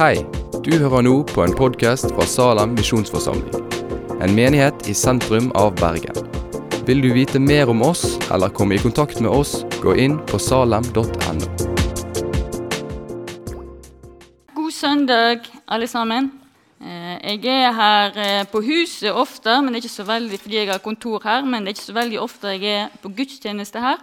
Hei, du hører nå på en podkast fra Salem misjonsforsamling. En menighet i sentrum av Bergen. Vil du vite mer om oss eller komme i kontakt med oss, gå inn på salem.no. God søndag, alle sammen. Eh, Jeg er her eh, på huset ofte, men ikke så veldig fordi jeg har kontor her, men det er ikke så veldig ofte jeg er på gudstjeneste her.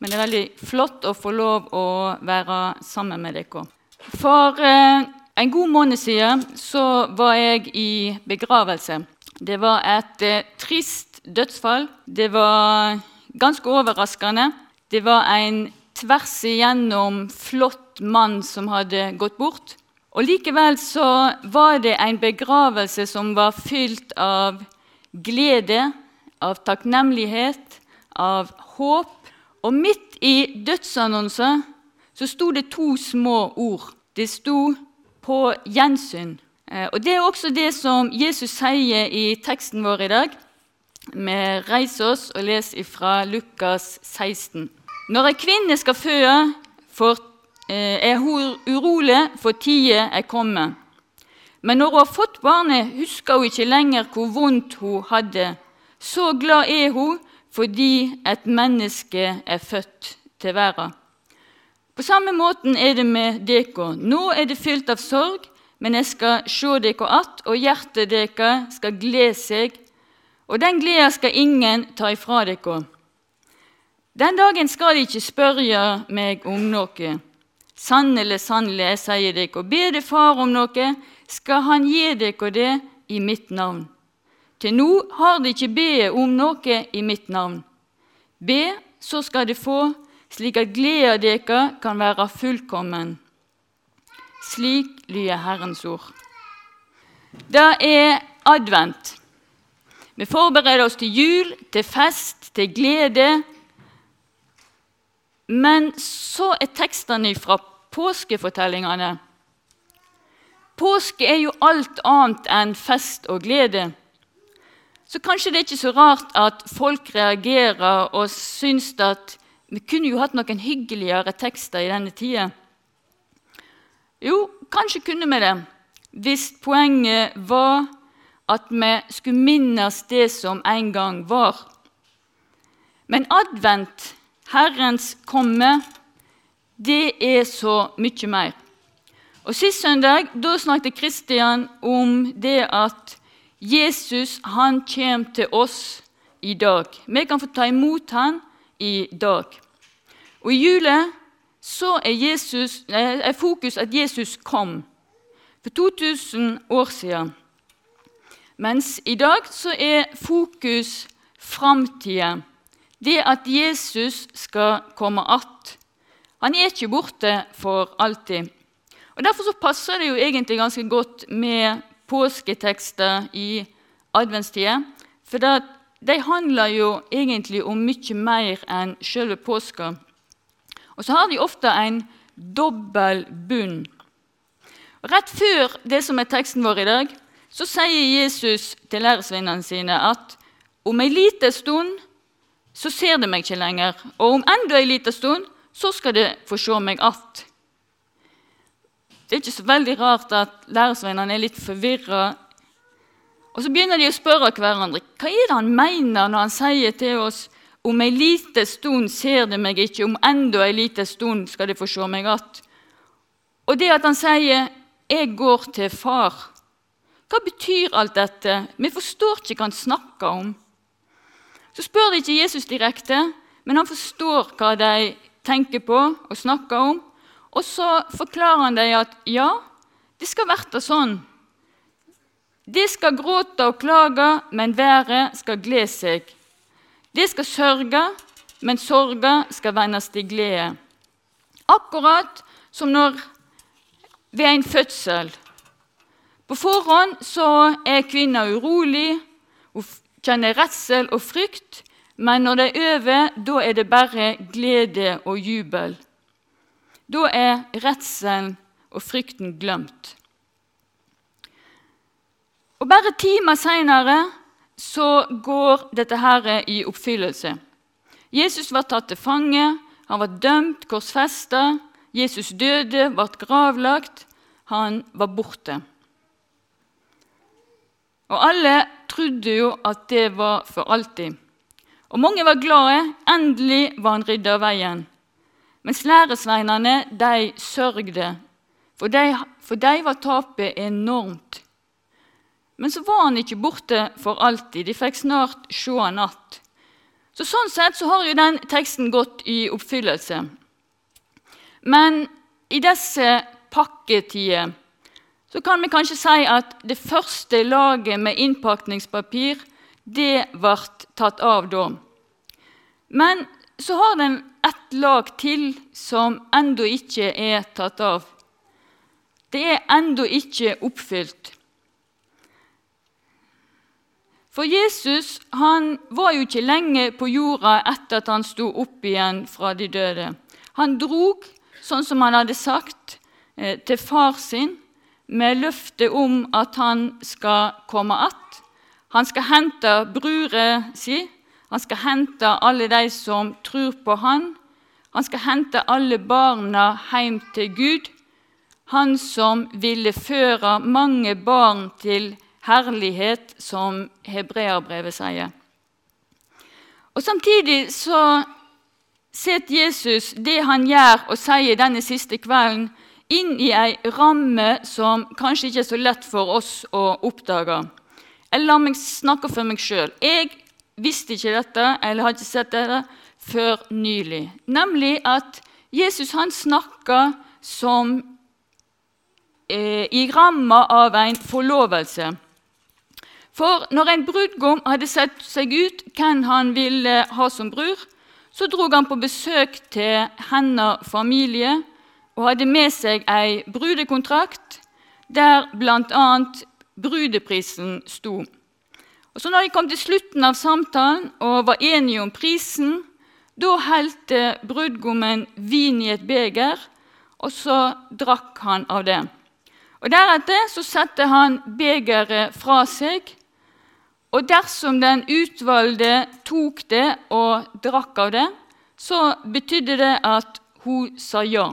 Men det er veldig flott å få lov å være sammen med dere. For eh, en god måned siden så var jeg i begravelse. Det var et eh, trist dødsfall. Det var ganske overraskende. Det var en tvers igjennom flott mann som hadde gått bort. Og Likevel så var det en begravelse som var fylt av glede, av takknemlighet, av håp. Og midt i dødsannonsen så sto det to små ord. Det sto 'på gjensyn'. Eh, Og Det er også det som Jesus sier i teksten vår i dag. Vi reiser oss og leser fra Lukas 16. Når ei kvinne skal føde, eh, er hun urolig, for tida er kommet. Men når hun har fått barnet, husker hun ikke lenger hvor vondt hun hadde. Så glad er hun fordi et menneske er født til verden. På samme måten er det med dere. Nå er det fylt av sorg, men jeg skal se dere att, og hjertet deres skal glede seg, og den gleda skal ingen ta ifra dere. Den dagen skal de ikke spørre meg om noe. Sannelig, sannelig, jeg sier dere, Be det Far om noe, skal Han gi dere det i mitt navn. Til nå har de ikke bedt om noe i mitt navn. Be, så skal de få, slik at gleda deres kan være fullkommen. Slik lyder Herrens ord. Det er advent. Vi forbereder oss til jul, til fest, til glede. Men så er tekstene fra påskefortellingene. Påske er jo alt annet enn fest og glede. Så kanskje det er ikke så rart at folk reagerer og syns at vi kunne jo hatt noen hyggeligere tekster i denne tida. Jo, kanskje kunne vi det, hvis poenget var at vi skulle minnes det som en gang var. Men advent, Herrens komme, det er så mye mer. Og Sist søndag da snakket Kristian om det at Jesus han kommer til oss i dag. Vi kan få ta imot han i dag. Og I jula så er, Jesus, er fokus at Jesus kom for 2000 år siden. Mens i dag så er fokus framtida. Det at Jesus skal komme att. Han er ikke borte for alltid. Og Derfor så passer det jo egentlig ganske godt med påsketekster i adventstida. For det, de handler jo egentlig om mye mer enn selve påska. Og så har de ofte en dobbel bunn. Rett før det som er teksten vår i dag, så sier Jesus til læresvennene sine at om ei lita stund så ser de meg ikke lenger, og om enda ei lita stund så skal de få se meg att. Det er ikke så veldig rart at læresvennene er litt forvirra. Og så begynner de å spørre hverandre hva er det han mener når han sier til oss om ei lita stund ser de meg ikke, om enda ei lita stund skal de få se meg att. Og det at han sier 'jeg går til far', hva betyr alt dette? Vi forstår ikke hva han snakker om. Så spør de ikke Jesus direkte, men han forstår hva de tenker på og snakker om. Og så forklarer han dem at ja, det skal være sånn. De skal gråte og klage, men været skal glede seg. De skal sørge, men sorga skal vendes til glede. Akkurat som når ved en fødsel. På forhånd så er kvinna urolig, hun kjenner redsel og frykt. Men når det er over, da er det bare glede og jubel. Da er redselen og frykten glemt. Og Bare timer seinere så går dette her i oppfyllelse. Jesus var tatt til fange, han var dømt, korsfesta. Jesus døde, ble gravlagt. han var borte. Og alle trodde jo at det var for alltid. Og mange var glade. Endelig var han rydda av veien. Mens læresveinene de sørgde, for de, for de var tapet enormt. Men så var han ikke borte for alltid. De fikk snart se han att. Så Sånn sett så har jo den teksten gått i oppfyllelse. Men i disse pakketider så kan vi kanskje si at det første laget med innpakningspapir det ble tatt av da. Men så har den ett lag til som ennå ikke er tatt av. Det er ennå ikke oppfylt. For Jesus han var jo ikke lenge på jorda etter at han sto opp igjen fra de døde. Han drog, sånn som han hadde sagt, eh, til far sin med løfte om at han skal komme att. Han skal hente brura si, han skal hente alle de som tror på han. Han skal hente alle barna hjem til Gud. Han som ville føre mange barn til herlighet, som hebreerbrevet sier. Og Samtidig så setter Jesus det han gjør og sier denne siste kvelden, inn i ei ramme som kanskje ikke er så lett for oss å oppdage. Jeg lar meg snakke for meg sjøl. Jeg visste ikke dette, eller har ikke sett dette, før nylig. Nemlig at Jesus han snakka som eh, i ramma av en forlovelse. For når en brudgom hadde sett seg ut hvem han ville ha som bror, så dro han på besøk til hennes familie og hadde med seg ei brudekontrakt der bl.a. brudeprisen sto. Og så når de kom til slutten av samtalen og var enige om prisen, da helte brudgommen vin i et beger, og så drakk han av det. Og Deretter så satte han begeret fra seg, og dersom den utvalgte tok det og drakk av det, så betydde det at hun sa ja.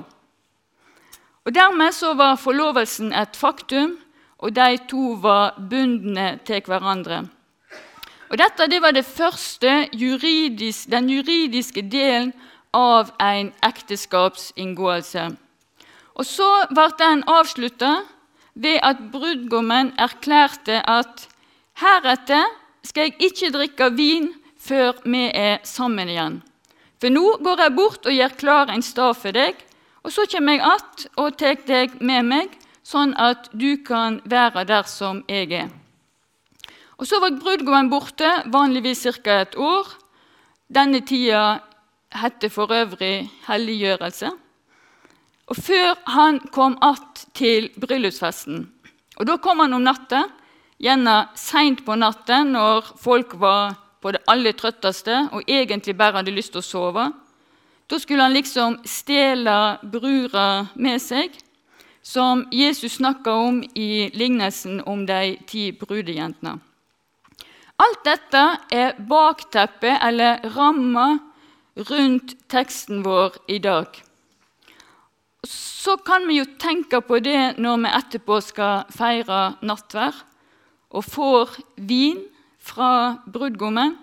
Og Dermed så var forlovelsen et faktum, og de to var bundne til hverandre. Og Dette det var det første juridisk, den juridiske delen av en ekteskapsinngåelse. Og Så ble den avslutta ved at brudgommen erklærte at heretter skal jeg ikke drikke vin før vi er sammen igjen. For nå går jeg bort og gjør klar en stad for deg, og så kommer jeg att og tar deg med meg, sånn at du kan være der som jeg er. Og Så var brudgommen borte, vanligvis ca. et år. Denne tida heter for øvrig helliggjørelse. Og Før han kom att til bryllupsfesten. Og Da kom han om natta, gjerne seint på natten når folk var på det aller trøtteste og egentlig bare hadde lyst til å sove. Da skulle han liksom stjele brura med seg, som Jesus snakka om i lignelsen om de ti brudejentene. Alt dette er bakteppet eller ramma rundt teksten vår i dag. Så kan vi jo tenke på det når vi etterpå skal feire nattvær og får vin fra brudgommen.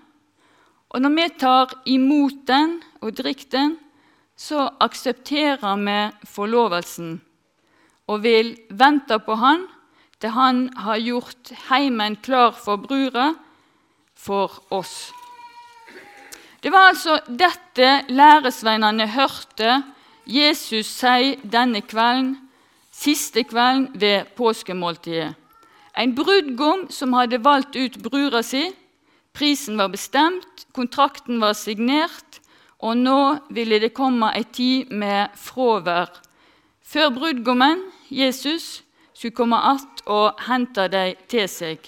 Og når vi tar imot den og drikker den, så aksepterer vi forlovelsen og vil vente på han til han har gjort heimen klar for brura for oss. Det var altså dette læresveinene hørte Jesus si denne kvelden, siste kvelden ved påskemåltidet. En brudgom som hadde valgt ut brura si. Prisen var bestemt, kontrakten var signert, og nå ville det komme ei tid med fravær, før brudgommen, Jesus, skulle komme att og hente dem til seg.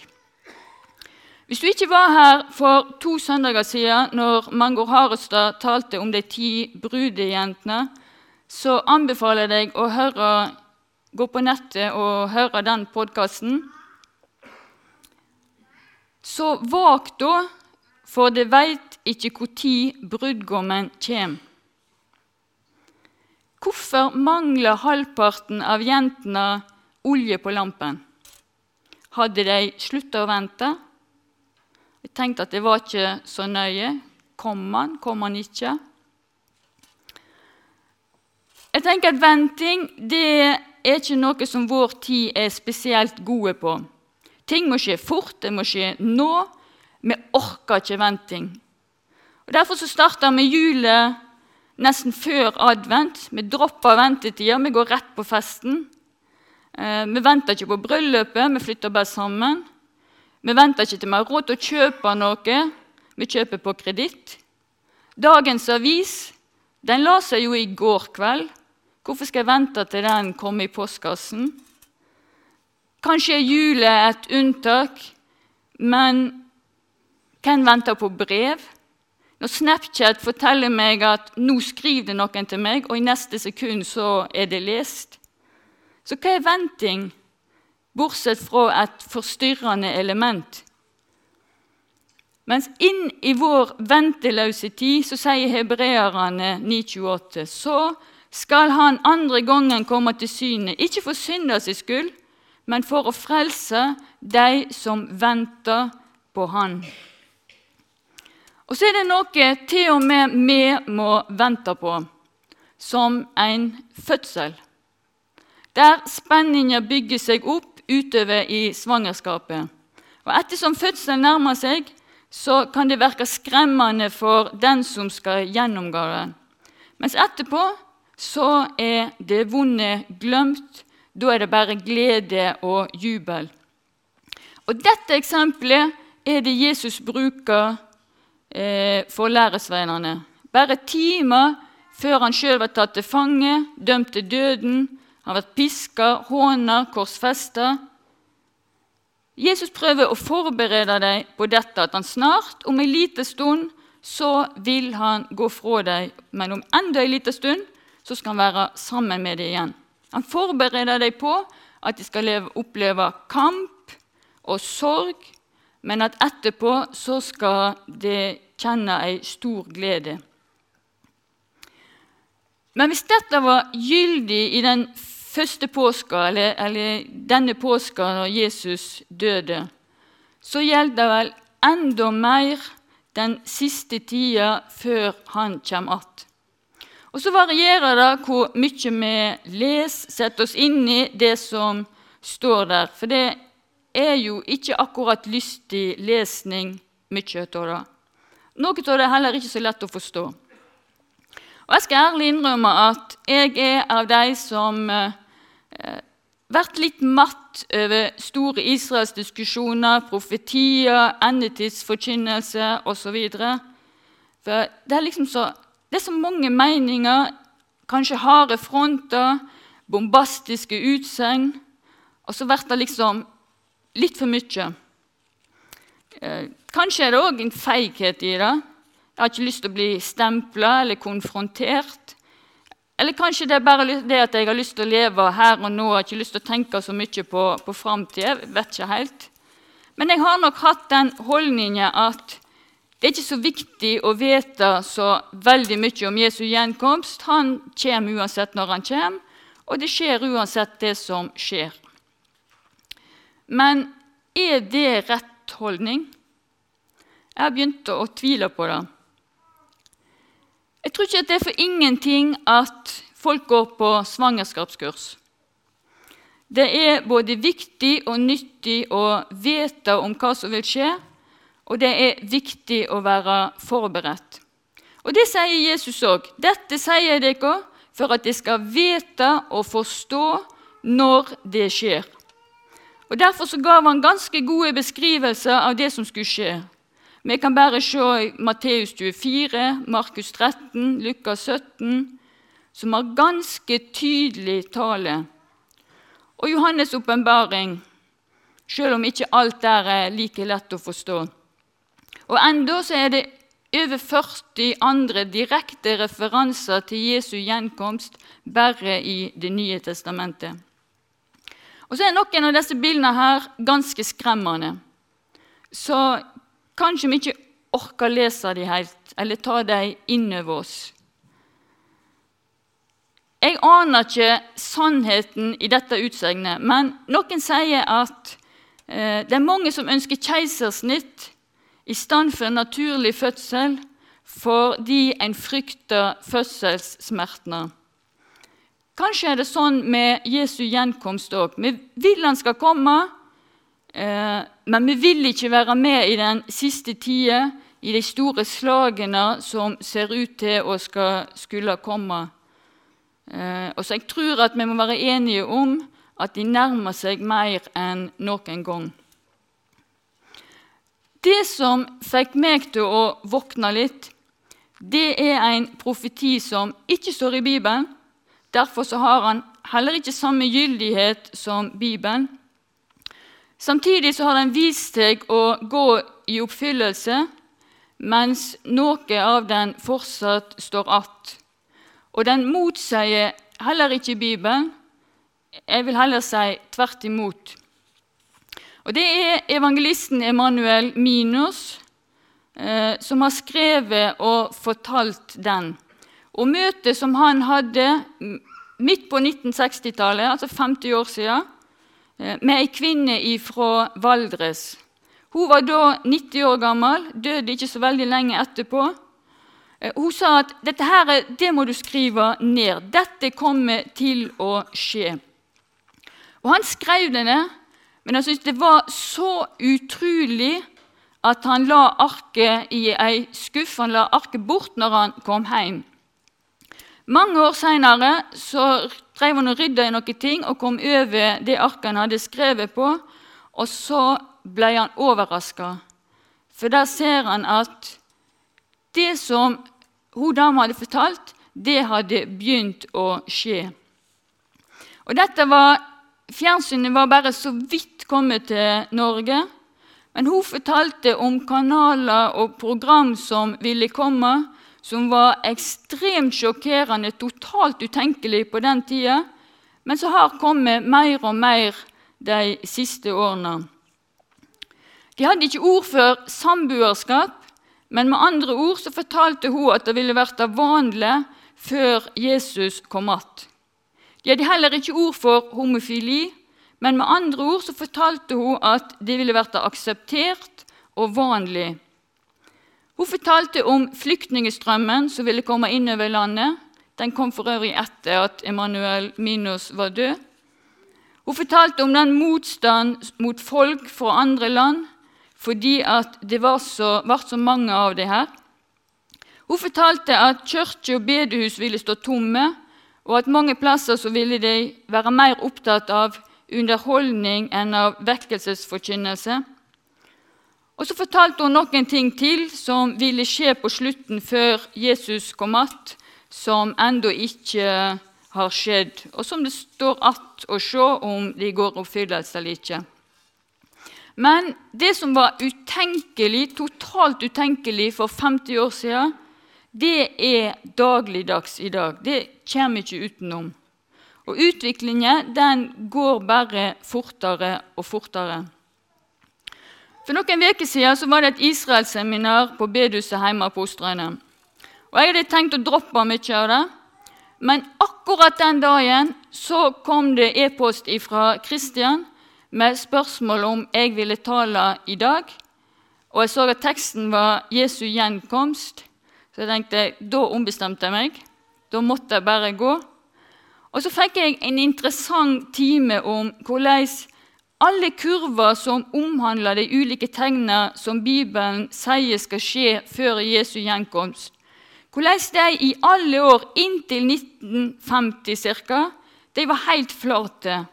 Hvis du ikke var her for to søndager siden når Mangor Harestad talte om de ti brudejentene, så anbefaler jeg deg å høre, gå på nettet og høre den podkasten. Så vak da, for de veit ikke når brudgommen kommer. Hvorfor mangler halvparten av jentene olje på lampen. Hadde de slutta å vente? Jeg tenkte at det var ikke så nøye. Kom han, kom han ikke? Jeg tenker at Venting det er ikke noe som vår tid er spesielt gode på. Ting må skje fort, det må skje nå. Vi orker ikke venting. Og Derfor så starter vi julet nesten før advent. Vi dropper ventetida, vi går rett på festen. Eh, vi venter ikke på bryllupet, vi flytter bare sammen. Vi venter ikke til vi har råd til å kjøpe noe. Vi kjøper på kreditt. Dagens avis den la seg jo i går kveld. Hvorfor skal jeg vente til den kommer i postkassen? Kanskje er julet et unntak, men hvem venter på brev? Når Snapchat forteller meg at nå skriver det noen til meg, og i neste sekund så er det lest. Så hva er venting, bortsett fra et forstyrrende element? Mens inn i vår venteløse tid så sier hebreerne 928 så skal han andre gangen komme til syne, ikke for synders skyld, men for å frelse de som venter på Han. Og så er det noe til og med vi må vente på, som en fødsel. Der spenninga bygger seg opp utover i svangerskapet. Og Ettersom fødselen nærmer seg, så kan det virke skremmende for den som skal gjennomgå det. Mens etterpå så er det vonde glemt. Da er det bare glede og jubel. Og Dette eksempelet er det Jesus bruker eh, for læresveinene. Bare timer før han sjøl var tatt til fange, dømt til døden, han har vært piska, håna, korsfesta. Jesus prøver å forberede dem på dette, at han snart, om en liten stund, så vil han gå fra dem. Men om enda en liten stund så skal han være sammen med dem igjen. Han forbereder dem på at de skal leve, oppleve kamp og sorg, men at etterpå så skal de kjenne ei stor glede. Men hvis dette var gyldig i den første påska, eller, eller denne påska når Jesus døde, så gjelder det vel enda mer den siste tida før han kommer att. Og Så varierer det hvor mye vi leser, setter oss inn i det som står der. For det er jo ikke akkurat lystig lesning, mye av det. Noe av det er heller ikke så lett å forstå. Og Jeg skal ærlig innrømme at jeg er av de som eh, vært litt matt over store Israelsdiskusjoner, profetier, endetidsforkynnelse osv. For det er liksom så det er så mange meninger, kanskje harde fronter, bombastiske utsagn. Og så blir det liksom litt for mye. Eh, kanskje er det òg en feighet i det. Jeg har ikke lyst til å bli stempla eller konfrontert. Eller kanskje det er bare det at jeg har lyst til å leve her og nå. Jeg har ikke lyst til å tenke så mye på, på framtida. Vet ikke helt. Men jeg har nok hatt den holdninga at det er ikke så viktig å vite så veldig mye om Jesu gjenkomst. Han kommer uansett når han kommer, og det skjer uansett det som skjer. Men er det rett holdning? Jeg har begynt å tvile på det. Jeg tror ikke at det er for ingenting at folk går på svangerskapskurs. Det er både viktig og nyttig å vite om hva som vil skje, og det er viktig å være forberedt. Og Det sier Jesus òg. Dette sier jeg dere for at de skal vite og forstå når det skjer. Og Derfor så gav han ganske gode beskrivelser av det som skulle skje. Vi kan bare se Matteus 24, Markus 13, Lukas 17, som har ganske tydelig tale. Og Johannes' åpenbaring, selv om ikke alt der er like lett å forstå. Og enda så er det over 40 andre direkte referanser til Jesu gjenkomst bare i Det nye testamentet. Og så er noen av disse bildene her ganske skremmende. Så kanskje vi ikke orker lese dem helt, eller ta dem inn over oss. Jeg aner ikke sannheten i dette utsegnet, men noen sier at eh, det er mange som ønsker keisersnitt i stand for en naturlig fødsel fordi en frykter fødselssmertene. Kanskje er det sånn med Jesu gjenkomst òg. Vi vil han skal komme, eh, men vi vil ikke være med i den siste tida, i de store slagene som ser ut til å skal, skulle komme. Eh, og så Jeg tror at vi må være enige om at de nærmer seg mer enn noen gang. Det som fikk meg til å våkne litt, det er en profeti som ikke står i Bibelen. Derfor har han heller ikke samme gyldighet som Bibelen. Samtidig har den vist seg å gå i oppfyllelse, mens noe av den fortsatt står att. Og den motsier heller ikke Bibelen. Jeg vil heller si tvert imot. Og Det er evangelisten Emanuel Minos eh, som har skrevet og fortalt den. Og Møtet som han hadde midt på 1960-tallet, altså 50 år siden, eh, med ei kvinne fra Valdres. Hun var da 90 år gammel, døde ikke så veldig lenge etterpå. Eh, hun sa at dette her, det må du skrive ned. Dette kommer til å skje. Og Han skrev det ned, men han syntes det var så utrolig at han la arket i ei skuff. Han la arket bort når han kom hjem. Mange år seinere drev han og rydda i noen ting og kom over det arket han hadde skrevet på. Og så ble han overraska, for der ser han at det som hun dama hadde fortalt, det hadde begynt å skje. Og dette var, Fjernsynet var bare så vidt kommet til Norge. Men hun fortalte om kanaler og program som ville komme, som var ekstremt sjokkerende, totalt utenkelig på den tida, men som har kommet mer og mer de siste årene. De hadde ikke ord for samboerskap, men med andre ord så fortalte hun at det ville vært vanlig før Jesus kom att. De hadde heller ikke ord for homofili, men med andre ord så fortalte hun at det ville vært akseptert og vanlig. Hun fortalte om flyktningstrømmen som ville komme innover landet. Den kom for øvrig etter at Emanuel Minos var død. Hun fortalte om den motstand mot folk fra andre land fordi det var så, ble så mange av det her. Hun fortalte at kirke og bedehus ville stå tomme, og at mange plasser så ville de være mer opptatt av underholdning enn av vekkelsesforkynnelse. Og Så fortalte hun noen ting til som ville skje på slutten før Jesus kom att, som ennå ikke har skjedd, og som det står att å se om de går oppfyllelse eller ikke. Men det som var utenkelig, totalt utenkelig for 50 år siden, det er dagligdags i dag. Det kommer ikke utenom. Og utviklingen den går bare fortere og fortere. For noen uker siden var det et Israelseminar på bedehuset hjemme på Osterøyene. Og Jeg hadde tenkt å droppe mye av det, men akkurat den dagen så kom det e-post fra Kristian med spørsmål om jeg ville tale i dag. Og jeg så at teksten var Jesu gjenkomst, så jeg tenkte, da ombestemte jeg meg. Da måtte jeg bare gå. Og så fikk jeg en interessant time om hvordan alle kurver som omhandler de ulike tegnene som Bibelen sier skal skje før Jesu gjenkomst, hvordan de i alle år inntil 1950 ca. de var helt flate.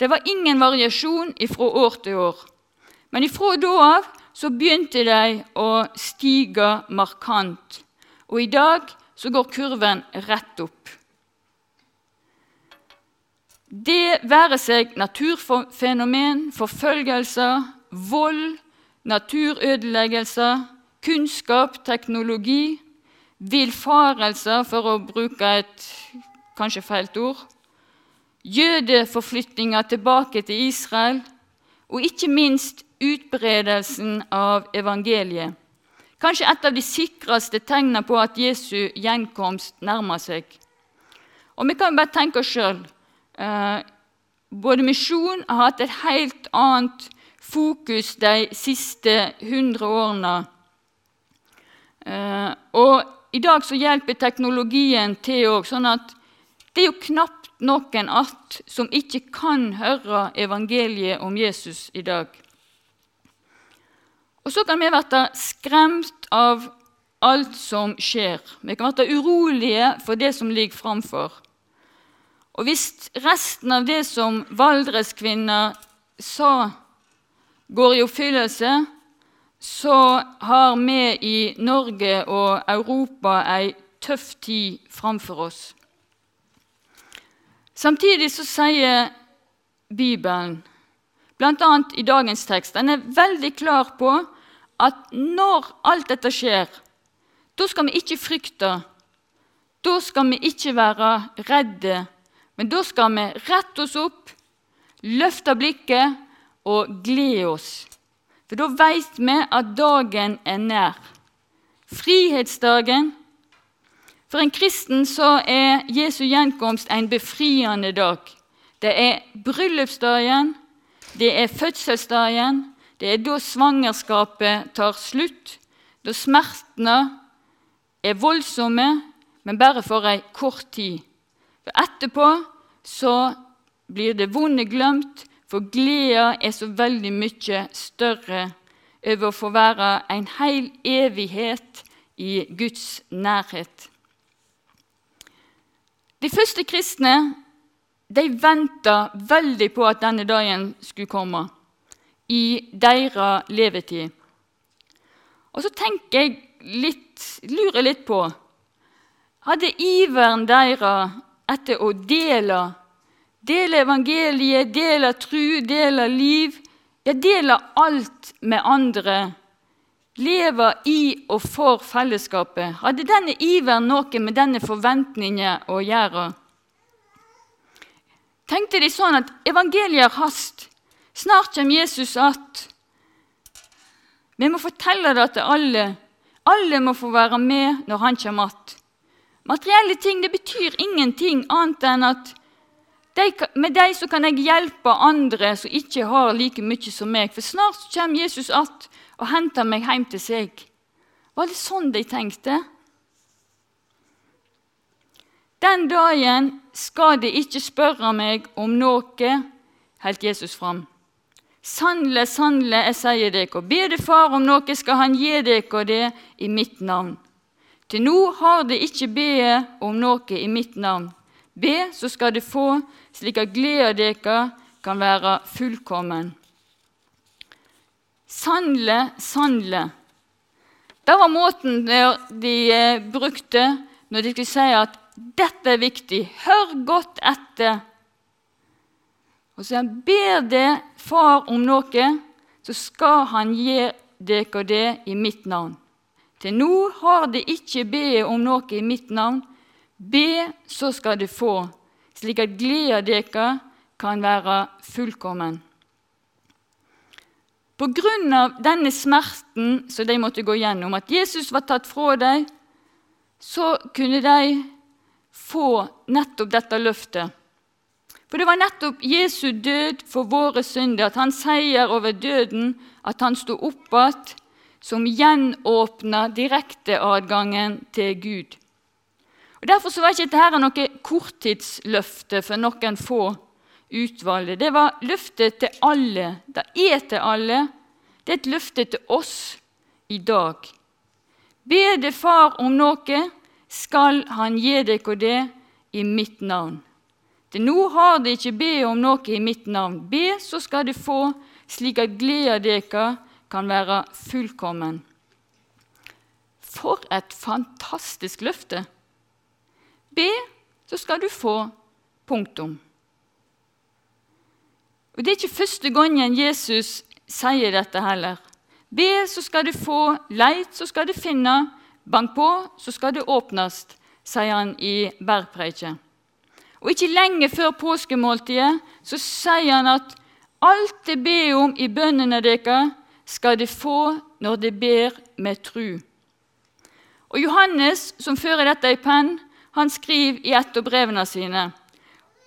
Det var ingen variasjon fra år til år. Men ifra da av så begynte de å stige markant. Og i dag så går kurven rett opp. Det være seg naturfenomen, forfølgelser, vold, naturødeleggelser, kunnskap, teknologi, villfarelser, for å bruke et kanskje feilt ord, jødeforflytninger tilbake til Israel, og ikke minst utbredelsen av evangeliet. Kanskje et av de sikreste tegnene på at Jesu gjenkomst nærmer seg. Og vi kan bare tenke oss sjøl. Eh, både misjon har hatt et helt annet fokus de siste hundre årene. Eh, og i dag så hjelper teknologien til òg, sånn at det er jo knapt noen att som ikke kan høre evangeliet om Jesus i dag. Og så kan vi bli skremt av alt som skjer. Vi kan bli urolige for det som ligger framfor. Og hvis resten av det som Valdreskvinna sa, går i oppfyllelse, så har vi i Norge og Europa ei tøff tid framfor oss. Samtidig så sier Bibelen, bl.a. i dagens tekst, den er veldig klar på at når alt dette skjer, da skal vi ikke frykte. Da skal vi ikke være redde, men da skal vi rette oss opp, løfte blikket og glede oss. For da vet vi at dagen er nær. Frihetsdagen. For en kristen så er Jesu gjenkomst en befriende dag. Det er bryllupsdagen, det er fødselsdagen, det er da svangerskapet tar slutt, da smertene er voldsomme, men bare for ei kort tid. For etterpå så blir det vonde glemt, for gleda er så veldig mye større over å få være en hel evighet i Guds nærhet. De første kristne de venta veldig på at denne dagen skulle komme i deres levetid. Og så tenker jeg litt, lurer litt på Hadde iveren deres etter å dele, dele evangeliet, dele tru, dele liv, ja, dele alt med andre, leve i og for fellesskapet, hadde denne iveren noe med denne forventningen å gjøre? Tenkte de sånn at evangeliet har hast? Snart kommer Jesus att. Vi må fortelle det til alle. Alle må få være med når han kommer att. Materielle ting det betyr ingenting annet enn at de, med dem så kan jeg hjelpe andre som ikke har like mye som meg. For snart kommer Jesus att og henter meg hjem til seg. Var det sånn de tenkte? Den dagen skal de ikke spørre meg om noe, holdt Jesus fram. Sannelig, sannelig, jeg sier dere, be det Far om noe, skal Han gi dere det i mitt navn. Til nå har de ikke be om noe i mitt navn. Be, så skal de få, slik at gleden deres kan være fullkommen. Sannelig, sannelig. Det var måten de eh, brukte når de skulle si at dette er viktig. Hør godt etter. Og så han ber det Far om noe, så skal han gi dere det i mitt navn. Til nå har de ikke be om noe i mitt navn. Be, så skal de få, slik at gleda deres kan være fullkommen. På grunn av denne smerten som de måtte gå gjennom, at Jesus var tatt fra dem, så kunne de få nettopp dette løftet. For det var nettopp Jesu død for våre synder, at han seier over døden, at han sto opp igjen, som gjenåpna direkteadgangen til Gud. Og Derfor var ikke dette noe korttidsløfte for noen få utvalgte. Det var løftet til alle. Det er til alle. Det er et løfte til oss i dag. Be det Far om noe, skal Han gi dere det i mitt navn. Til nå har de ikke be om noe i mitt navn. Be, så skal de få, slik at gleda deres kan være fullkommen. For et fantastisk løfte! Be, så skal du få. Punktum. Og Det er ikke første gangen Jesus sier dette heller. Be, så skal du få. Leit, så skal du finne. Bank på, så skal det åpnes, sier han i bergpreiket. Og ikke lenge før påskemåltidet så sier han at alt de ber om i bønnene deres, skal de få når de ber med tru. Og Johannes, som fører dette i penn, han skriver i et av brevene sine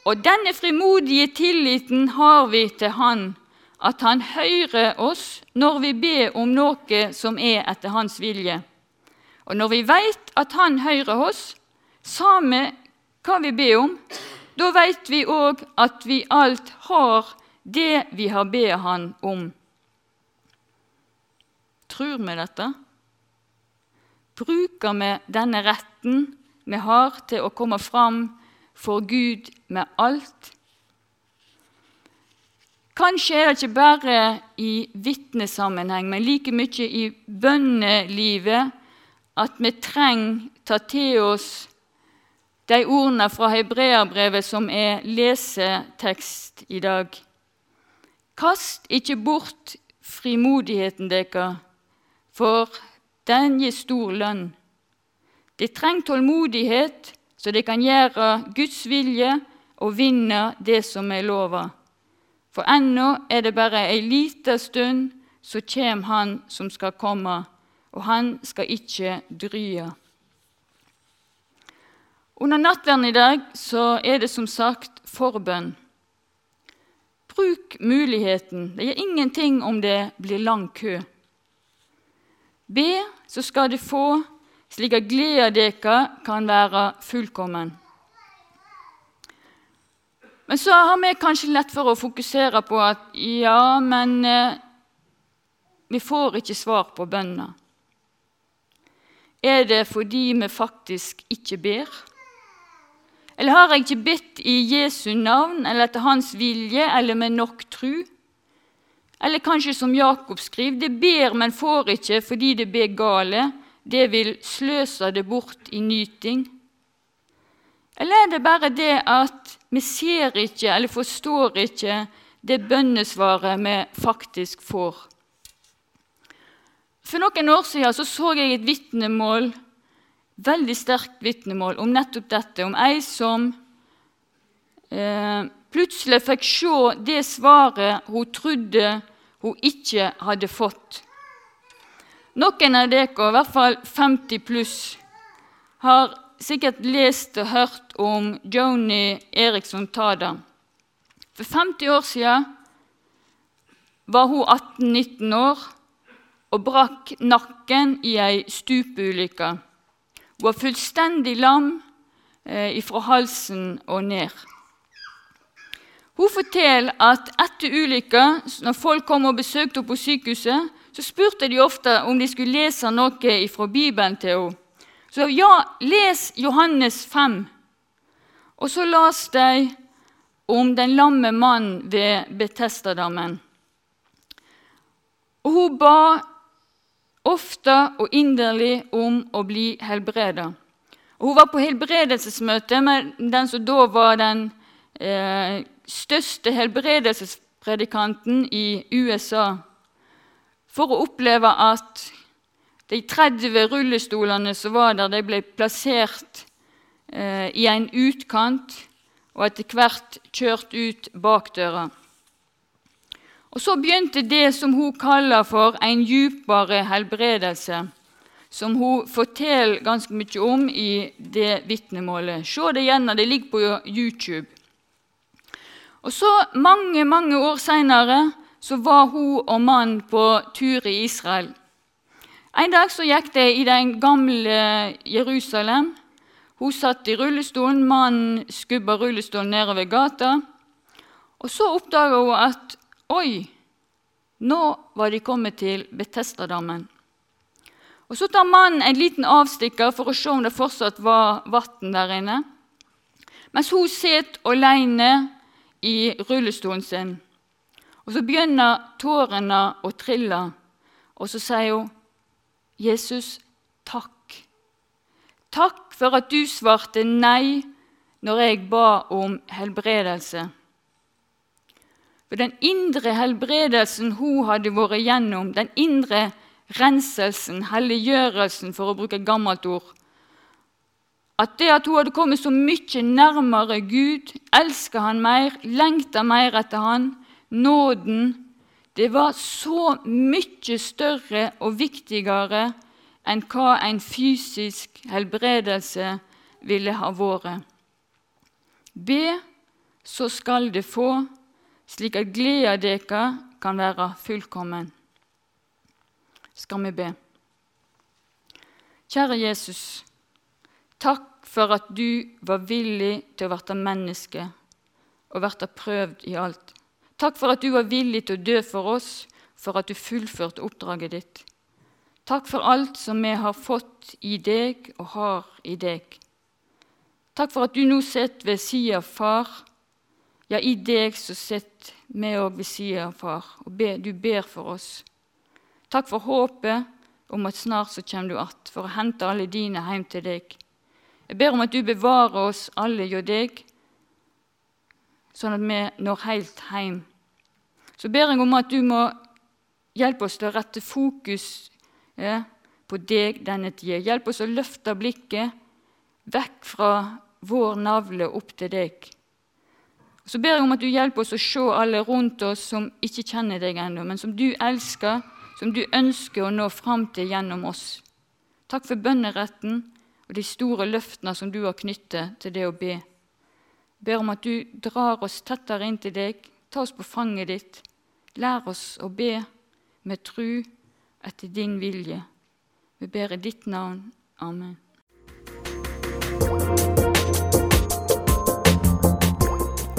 Og denne frimodige tilliten har vi til Han, at Han hører oss når vi ber om noe som er etter Hans vilje. Og når vi veit at Han hører oss, samme hva vi ber om, da veit vi òg at vi alt har det vi har bedt Han om. Tror vi dette? Bruker vi denne retten vi har til å komme fram for Gud med alt? Kanskje er det ikke bare i vitnesammenheng, men like mye i bønnelivet at vi trenger ta til oss de ordene fra hebreerbrevet som er lesetekst i dag. Kast ikke bort frimodigheten deres, for den gir stor lønn. De trenger tålmodighet, så de kan gjøre Guds vilje og vinne det som er lova. For ennå er det bare ei lita stund, så kjem Han som skal komme, og han skal ikke drye. Under nattverden i dag så er det som sagt forbønn. Bruk muligheten. Det gjør ingenting om det blir lang kø. Be, så skal de få, slik at gleda deres kan være fullkommen. Men så har vi kanskje lett for å fokusere på at ja, men eh, vi får ikke svar på bønna. Er det fordi vi faktisk ikke ber? Eller har jeg ikke bedt i Jesu navn eller etter Hans vilje eller med nok tru? Eller kanskje som Jakob skriver, det ber, men får ikke fordi det ber gale. Det vil sløse det bort i nyting. Eller er det bare det at vi ser ikke eller forstår ikke det bønnesvaret vi faktisk får? For noen år siden så, så jeg et vitnemål, veldig sterkt vitnemål om nettopp dette. Om ei som eh, plutselig fikk se det svaret hun trodde hun ikke hadde fått. Noen av dere, i hvert fall 50 pluss, har sikkert lest og hørt om Joni Eriksson Tada. For 50 år siden var hun 18-19 år og brakk nakken i ei stupeulykke. Hun var fullstendig lam eh, fra halsen og ned. Hun forteller at etter ulykka, når folk kom og besøkte henne på sykehuset, så spurte de ofte om de skulle lese noe fra Bibelen til henne. Så ja, les Johannes 5. Og så las de om den lamme mannen ved Betestadammen. Og hun ba ofte og inderlig om å bli helbreda. Hun var på helbredelsesmøte med den som da var den eh, største helbredelsespredikanten i USA, for å oppleve at de 30 rullestolene som var der, de ble plassert eh, i en utkant og etter hvert kjørt ut bakdøra. Og Så begynte det som hun kaller for en djupere helbredelse, som hun forteller ganske mye om i det vitnemålet. Se det igjen, det ligger på YouTube. Og så Mange mange år seinere var hun og mannen på tur i Israel. En dag så gikk de i den gamle Jerusalem. Hun satt i rullestolen, mannen skubba rullestolen nedover gata. Og Så oppdaga hun at oi, nå var de kommet til Betestadammen. Og Så tar mannen en liten avstikker for å se om det fortsatt var vann der inne. Mens hun sitter alene i rullestolen sin. Og Så begynner tårene å trille, og så sier hun, 'Jesus, takk.' Takk for at du svarte nei når jeg ba om helbredelse. For den indre helbredelsen hun hadde vært gjennom, den indre renselsen, helliggjørelsen, for å bruke et gammelt ord, at det at hun hadde kommet så mye nærmere Gud, elska han mer, lengta mer etter han, nåden Det var så mye større og viktigere enn hva en fysisk helbredelse ville ha vært. Be, så skal det få, slik at gleda deres kan være fullkommen. Skal vi be? Kjære Jesus, takk for at du var villig til å bli menneske og bli prøvd i alt. Takk for at du var villig til å dø for oss, for at du fullførte oppdraget ditt. Takk for alt som vi har fått i deg og har i deg. Takk for at du nå sitter ved sida av Far. Ja, i deg så sitter vi òg ved sida av Far, og be, du ber for oss. Takk for håpet om at snart så kommer du att for å hente alle dine hjem til deg. Jeg ber om at du bevarer oss alle hjå deg, sånn at vi når helt hjem. Så ber jeg om at du må hjelpe oss til å rette fokus ja, på deg denne tida. Hjelp oss å løfte blikket vekk fra vår navle opp til deg. Så ber jeg om at du hjelper oss å se alle rundt oss som ikke kjenner deg ennå, men som du elsker, som du ønsker å nå fram til gjennom oss. Takk for bønneretten og de store løftene som du har knyttet til det å be. Jeg ber om at du drar oss tettere inn til deg, ta oss på fanget ditt. Lær oss å be med tru etter din vilje. Vi ber i ditt navn. Amen.